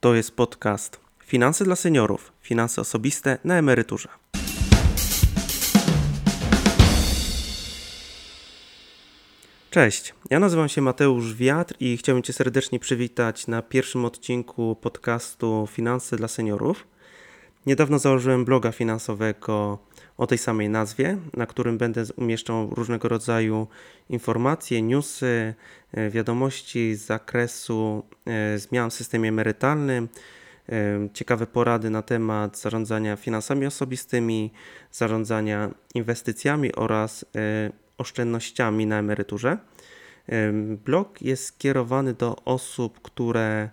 To jest podcast Finanse dla seniorów, finanse osobiste na emeryturze. Cześć, ja nazywam się Mateusz Wiatr i chciałbym Cię serdecznie przywitać na pierwszym odcinku podcastu Finanse dla seniorów. Niedawno założyłem bloga finansowego o tej samej nazwie, na którym będę umieszczał różnego rodzaju informacje, newsy, e, wiadomości z zakresu e, zmian w systemie emerytalnym, e, ciekawe porady na temat zarządzania finansami osobistymi, zarządzania inwestycjami oraz oszczędnościami na emeryturze. Blog jest skierowany do osób, które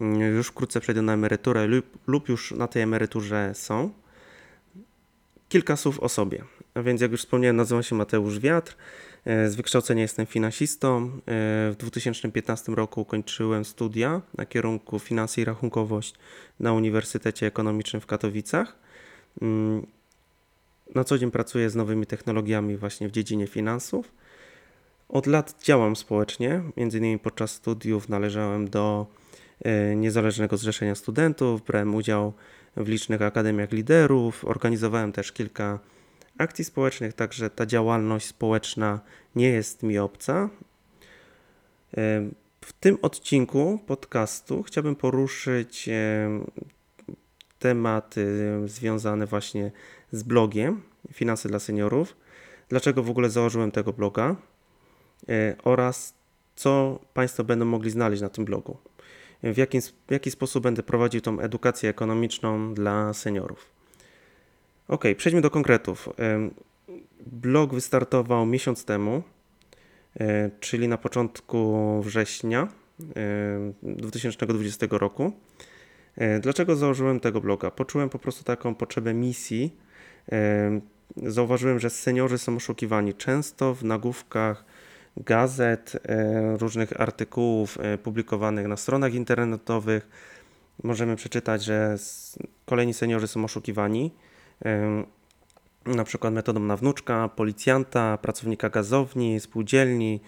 mm, już wkrótce przejdą na emeryturę lub, lub już na tej emeryturze są. Kilka słów o sobie. A więc, jak już wspomniałem, nazywam się Mateusz Wiatr. E, z wykształcenia jestem finansistą. E, w 2015 roku ukończyłem studia na kierunku Finanse i Rachunkowość na Uniwersytecie Ekonomicznym w Katowicach. Mm, na co dzień pracuję z nowymi technologiami właśnie w dziedzinie finansów. Od lat działam społecznie, między innymi podczas studiów należałem do e, Niezależnego Zrzeszenia Studentów, brałem udział w licznych akademiach liderów, organizowałem też kilka akcji społecznych, także ta działalność społeczna nie jest mi obca. W tym odcinku podcastu chciałbym poruszyć tematy związane właśnie z blogiem Finanse dla Seniorów. Dlaczego w ogóle założyłem tego bloga e, oraz co Państwo będą mogli znaleźć na tym blogu w jaki, w jaki sposób będę prowadził tą edukację ekonomiczną dla seniorów. Ok, przejdźmy do konkretów. Blog wystartował miesiąc temu, e, czyli na początku września 2020 roku. E, dlaczego założyłem tego bloga? Poczułem po prostu taką potrzebę misji. Zauważyłem, że seniorzy są oszukiwani często w nagłówkach gazet, e, różnych artykułów e, publikowanych na stronach internetowych. Możemy przeczytać, że kolejni seniorzy są oszukiwani, e, na przykład metodą na wnuczka, policjanta, pracownika gazowni, spółdzielni,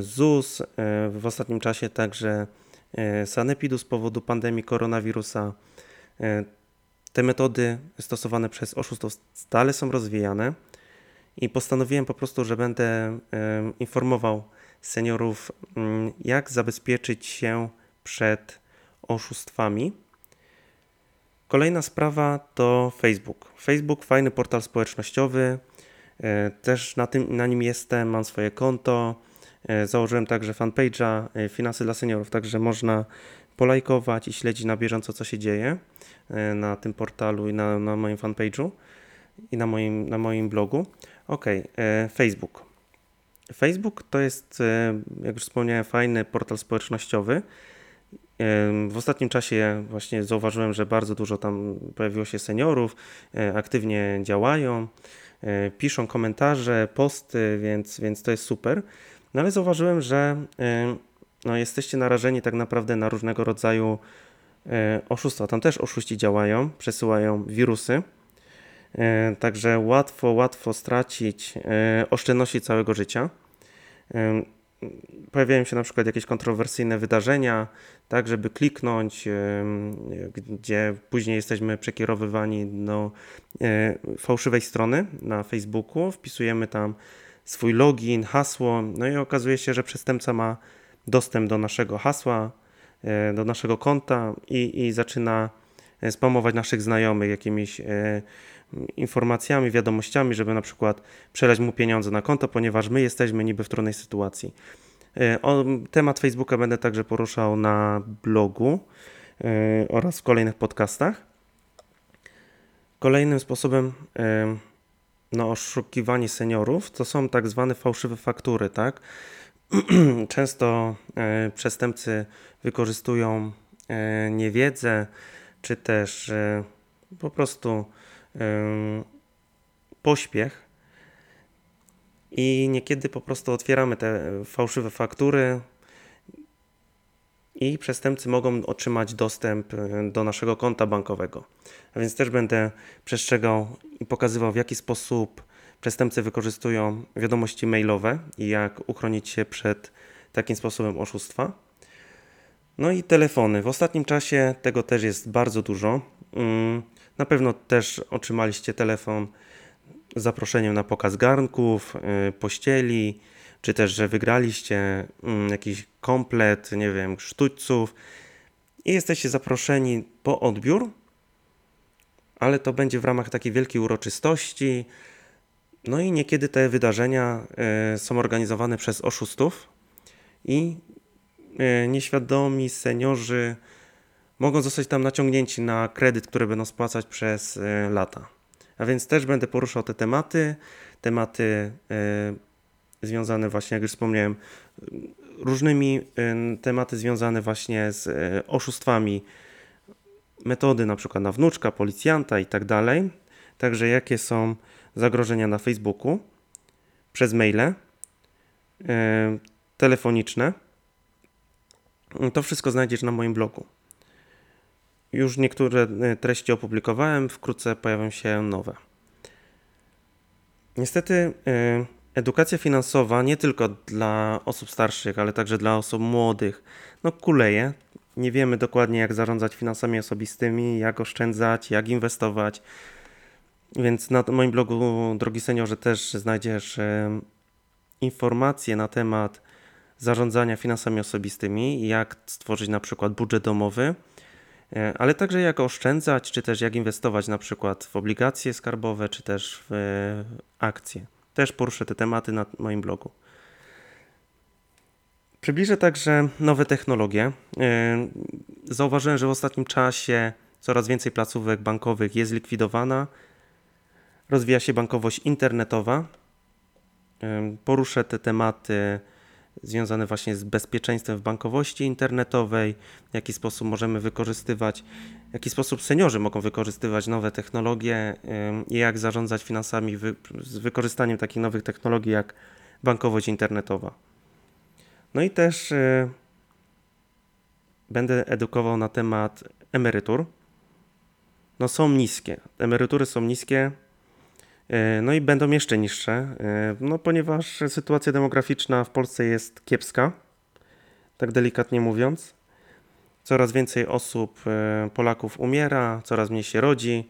ZUS, w ostatnim czasie także sanepidu z powodu pandemii koronawirusa. Te metody stosowane przez oszustów stale są rozwijane i postanowiłem po prostu, że będę informował seniorów, mm, jak zabezpieczyć się przed oszustwami. Kolejna sprawa to Facebook. Facebook, fajny portal społecznościowy. E, też na, tym, na nim jestem, mam swoje konto. E, założyłem także fanpage'a e, Finanse dla Seniorów, także można polajkować i śledzić na bieżąco, co się dzieje na tym portalu i na, na moim fanpage'u i na moim, na moim blogu. Ok, e, Facebook. Facebook to jest, e, jak już wspomniałem, fajny portal społecznościowy. E, w ostatnim czasie właśnie zauważyłem, że bardzo dużo tam pojawiło się seniorów, aktywnie działają, piszą komentarze, posty, więc, więc to jest super. No ale zauważyłem, że no, jesteście narażeni tak naprawdę na różnego rodzaju oszustwa. Tam też oszuści działają, przesyłają wirusy E, także łatwo, łatwo stracić e, oszczędności całego życia. E, pojawiają się na przykład jakieś kontrowersyjne wydarzenia, tak, żeby kliknąć, gdzie później jesteśmy przekierowywani do fałszywej strony na Facebooku, wpisujemy tam swój login, hasło, no i okazuje się, że przestępca ma dostęp do naszego hasła, do naszego konta i, i zaczyna spamować naszych znajomych jakimiś informacjami, wiadomościami, żeby na przykład przelać mu pieniądze na konto, ponieważ my jesteśmy niby w trudnej sytuacji. E, temat Facebooka będę także poruszał na blogu e, oraz w kolejnych podcastach. Kolejnym sposobem e, na oszukiwanie seniorów to są tak zwane fałszywe faktury, tak? Często przestępcy wykorzystują niewiedzę, czy też po prostu pośpiech i niekiedy po prostu otwieramy te fałszywe faktury i przestępcy mogą otrzymać dostęp do naszego konta bankowego. A więc też będę przestrzegał i pokazywał, w jaki sposób przestępcy wykorzystują wiadomości mailowe i jak uchronić się przed takim sposobem oszustwa. No i telefony. W ostatnim czasie tego też jest bardzo dużo. Na pewno też otrzymaliście telefon z zaproszeniem na pokaz garnków, y, pościeli, czy też, że wygraliście mm, jakiś komplet, nie wiem, sztućców i jesteście zaproszeni po odbiór, ale to będzie w ramach takiej wielkiej uroczystości. No i niekiedy te wydarzenia y, są organizowane przez oszustów i y, nieświadomi seniorzy mogą zostać tam naciągnięci na kredyt, który będą spłacać przez y, lata. A więc też będę poruszał te tematy, tematy związane właśnie, jak już wspomniałem, różnymi tematy związane właśnie z oszustwami, metody na przykład na wnuczka, policjanta i tak dalej. Także jakie są zagrożenia na Facebooku przez maile, telefoniczne. To wszystko znajdziesz na moim blogu. Już niektóre e, treści opublikowałem, wkrótce pojawią się nowe. Niestety, e, edukacja finansowa nie tylko dla osób starszych, ale także dla osób młodych, no kuleje. Nie wiemy dokładnie, jak zarządzać finansami osobistymi, jak oszczędzać, jak inwestować. Więc na moim blogu, drogi seniorze, też znajdziesz e, informacje na temat zarządzania finansami osobistymi, jak stworzyć na przykład budżet domowy, ale także jak oszczędzać, czy też jak inwestować na przykład w obligacje skarbowe, czy też w e, akcje. Też poruszę te tematy na moim blogu. Przybliżę także nowe technologie. E, zauważyłem, że w ostatnim czasie coraz więcej placówek bankowych jest likwidowana. Rozwija się bankowość internetowa. Poruszę te tematy związane właśnie z bezpieczeństwem w bankowości internetowej, w jaki sposób możemy wykorzystywać, w jaki sposób seniorzy mogą wykorzystywać nowe technologie i jak zarządzać finansami z wykorzystaniem takich nowych technologii jak bankowość internetowa. No i też y, będę edukował na temat emerytur. No są niskie. Emerytury są niskie, no i będą jeszcze niższe, e, no ponieważ sytuacja demograficzna w Polsce jest kiepska, tak delikatnie mówiąc. Coraz więcej osób, e, Polaków umiera, coraz mniej się rodzi.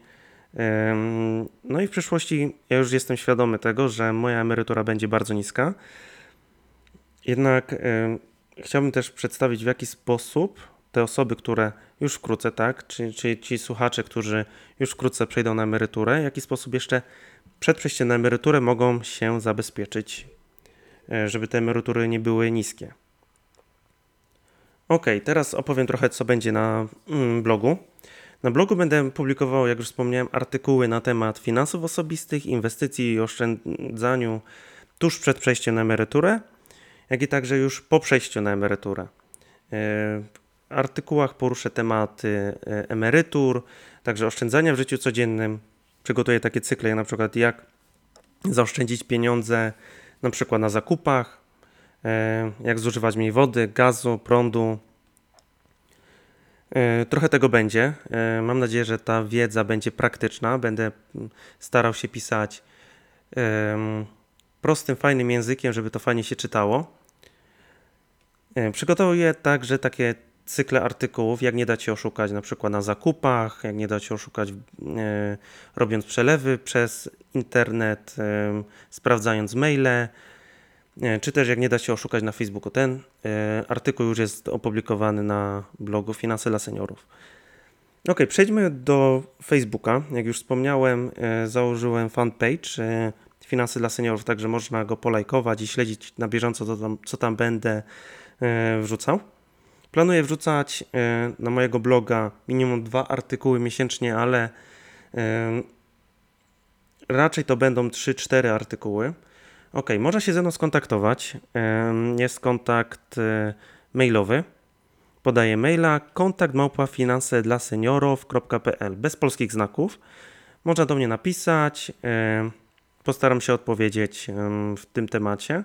No i w przyszłości ja już jestem świadomy tego, że moja emerytura będzie bardzo niska. Jednak chciałbym też przedstawić w jaki sposób te osoby, które już wkrótce, tak, czy, czy ci słuchacze, którzy już wkrótce przejdą na emeryturę, w jaki sposób jeszcze przed przejściem na emeryturę mogą się zabezpieczyć, e, żeby te emerytury nie były niskie. Ok, teraz opowiem trochę, co będzie na mm, blogu. Na blogu będę publikował, jak już wspomniałem, artykuły na temat finansów osobistych, inwestycji i oszczędzaniu tuż przed przejściem na emeryturę, jak i także już po przejściu na emeryturę. E, w artykułach poruszę tematy e, emerytur, także oszczędzania w życiu codziennym, przygotuję takie cykle, jak na przykład jak zaoszczędzić pieniądze na przykład na zakupach, e, jak zużywać mniej wody, gazu, prądu. E, trochę tego będzie. E, mam nadzieję, że ta wiedza będzie praktyczna. Będę starał się pisać prostym, fajnym językiem, żeby to fajnie się czytało. Przygotowuję także takie cykle artykułów, jak nie dać się oszukać na przykład na zakupach, jak nie dać się oszukać e, robiąc przelewy przez internet, e, sprawdzając maile, e, czy też jak nie da się oszukać na Facebooku. Ten e, artykuł już jest opublikowany na blogu Finanse dla Seniorów. Ok, przejdźmy do Facebooka. Jak już wspomniałem, e, założyłem fanpage e, Finanse dla Seniorów, także można go polajkować i śledzić na bieżąco, co tam, co tam będę wrzucał. Planuję wrzucać e, na mojego bloga minimum dwa artykuły miesięcznie, ale e, raczej to będą 3-4 artykuły. Ok, można się ze mną skontaktować. E, jest kontakt mailowy. Podaję maila kontakt małpa finanse dla seniorów.pl bez polskich znaków. Można do mnie napisać. Postaram się odpowiedzieć w tym temacie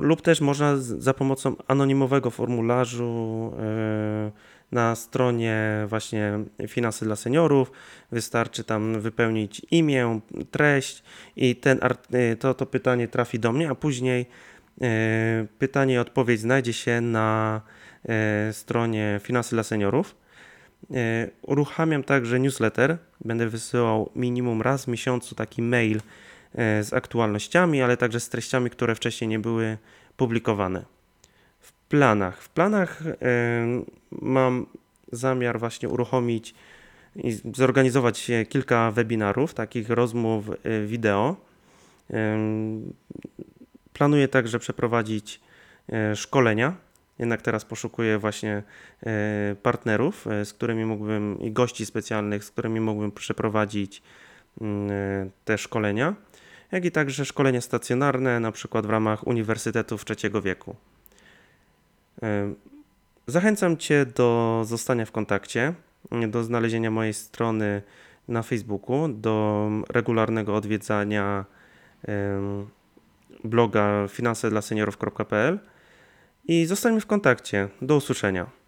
lub też można za pomocą anonimowego formularzu e, na stronie właśnie Finanse dla Seniorów. Wystarczy tam wypełnić imię, treść i ten, e, to, to pytanie trafi do mnie, a później e, pytanie i odpowiedź znajdzie się na stronie Finanse dla Seniorów. Uruchamiam także newsletter. Będę wysyłał minimum raz w miesiącu taki mail z aktualnościami, ale także z treściami, które wcześniej nie były publikowane. W planach. W planach e, mam zamiar właśnie uruchomić i zorganizować e, kilka webinarów, takich rozmów e, wideo. Planuję także przeprowadzić e, szkolenia. Jednak teraz poszukuję właśnie e, partnerów, e, z którymi mógłbym i gości specjalnych, z którymi mógłbym przeprowadzić e, te szkolenia, jak i także szkolenia stacjonarne, na przykład w ramach uniwersytetów trzeciego wieku. E, Zachęcam Cię do zostania w kontakcie, do znalezienia mojej strony na Facebooku, do regularnego odwiedzania bloga finansedlaseniorów.pl i zostańmy w kontakcie. Do usłyszenia.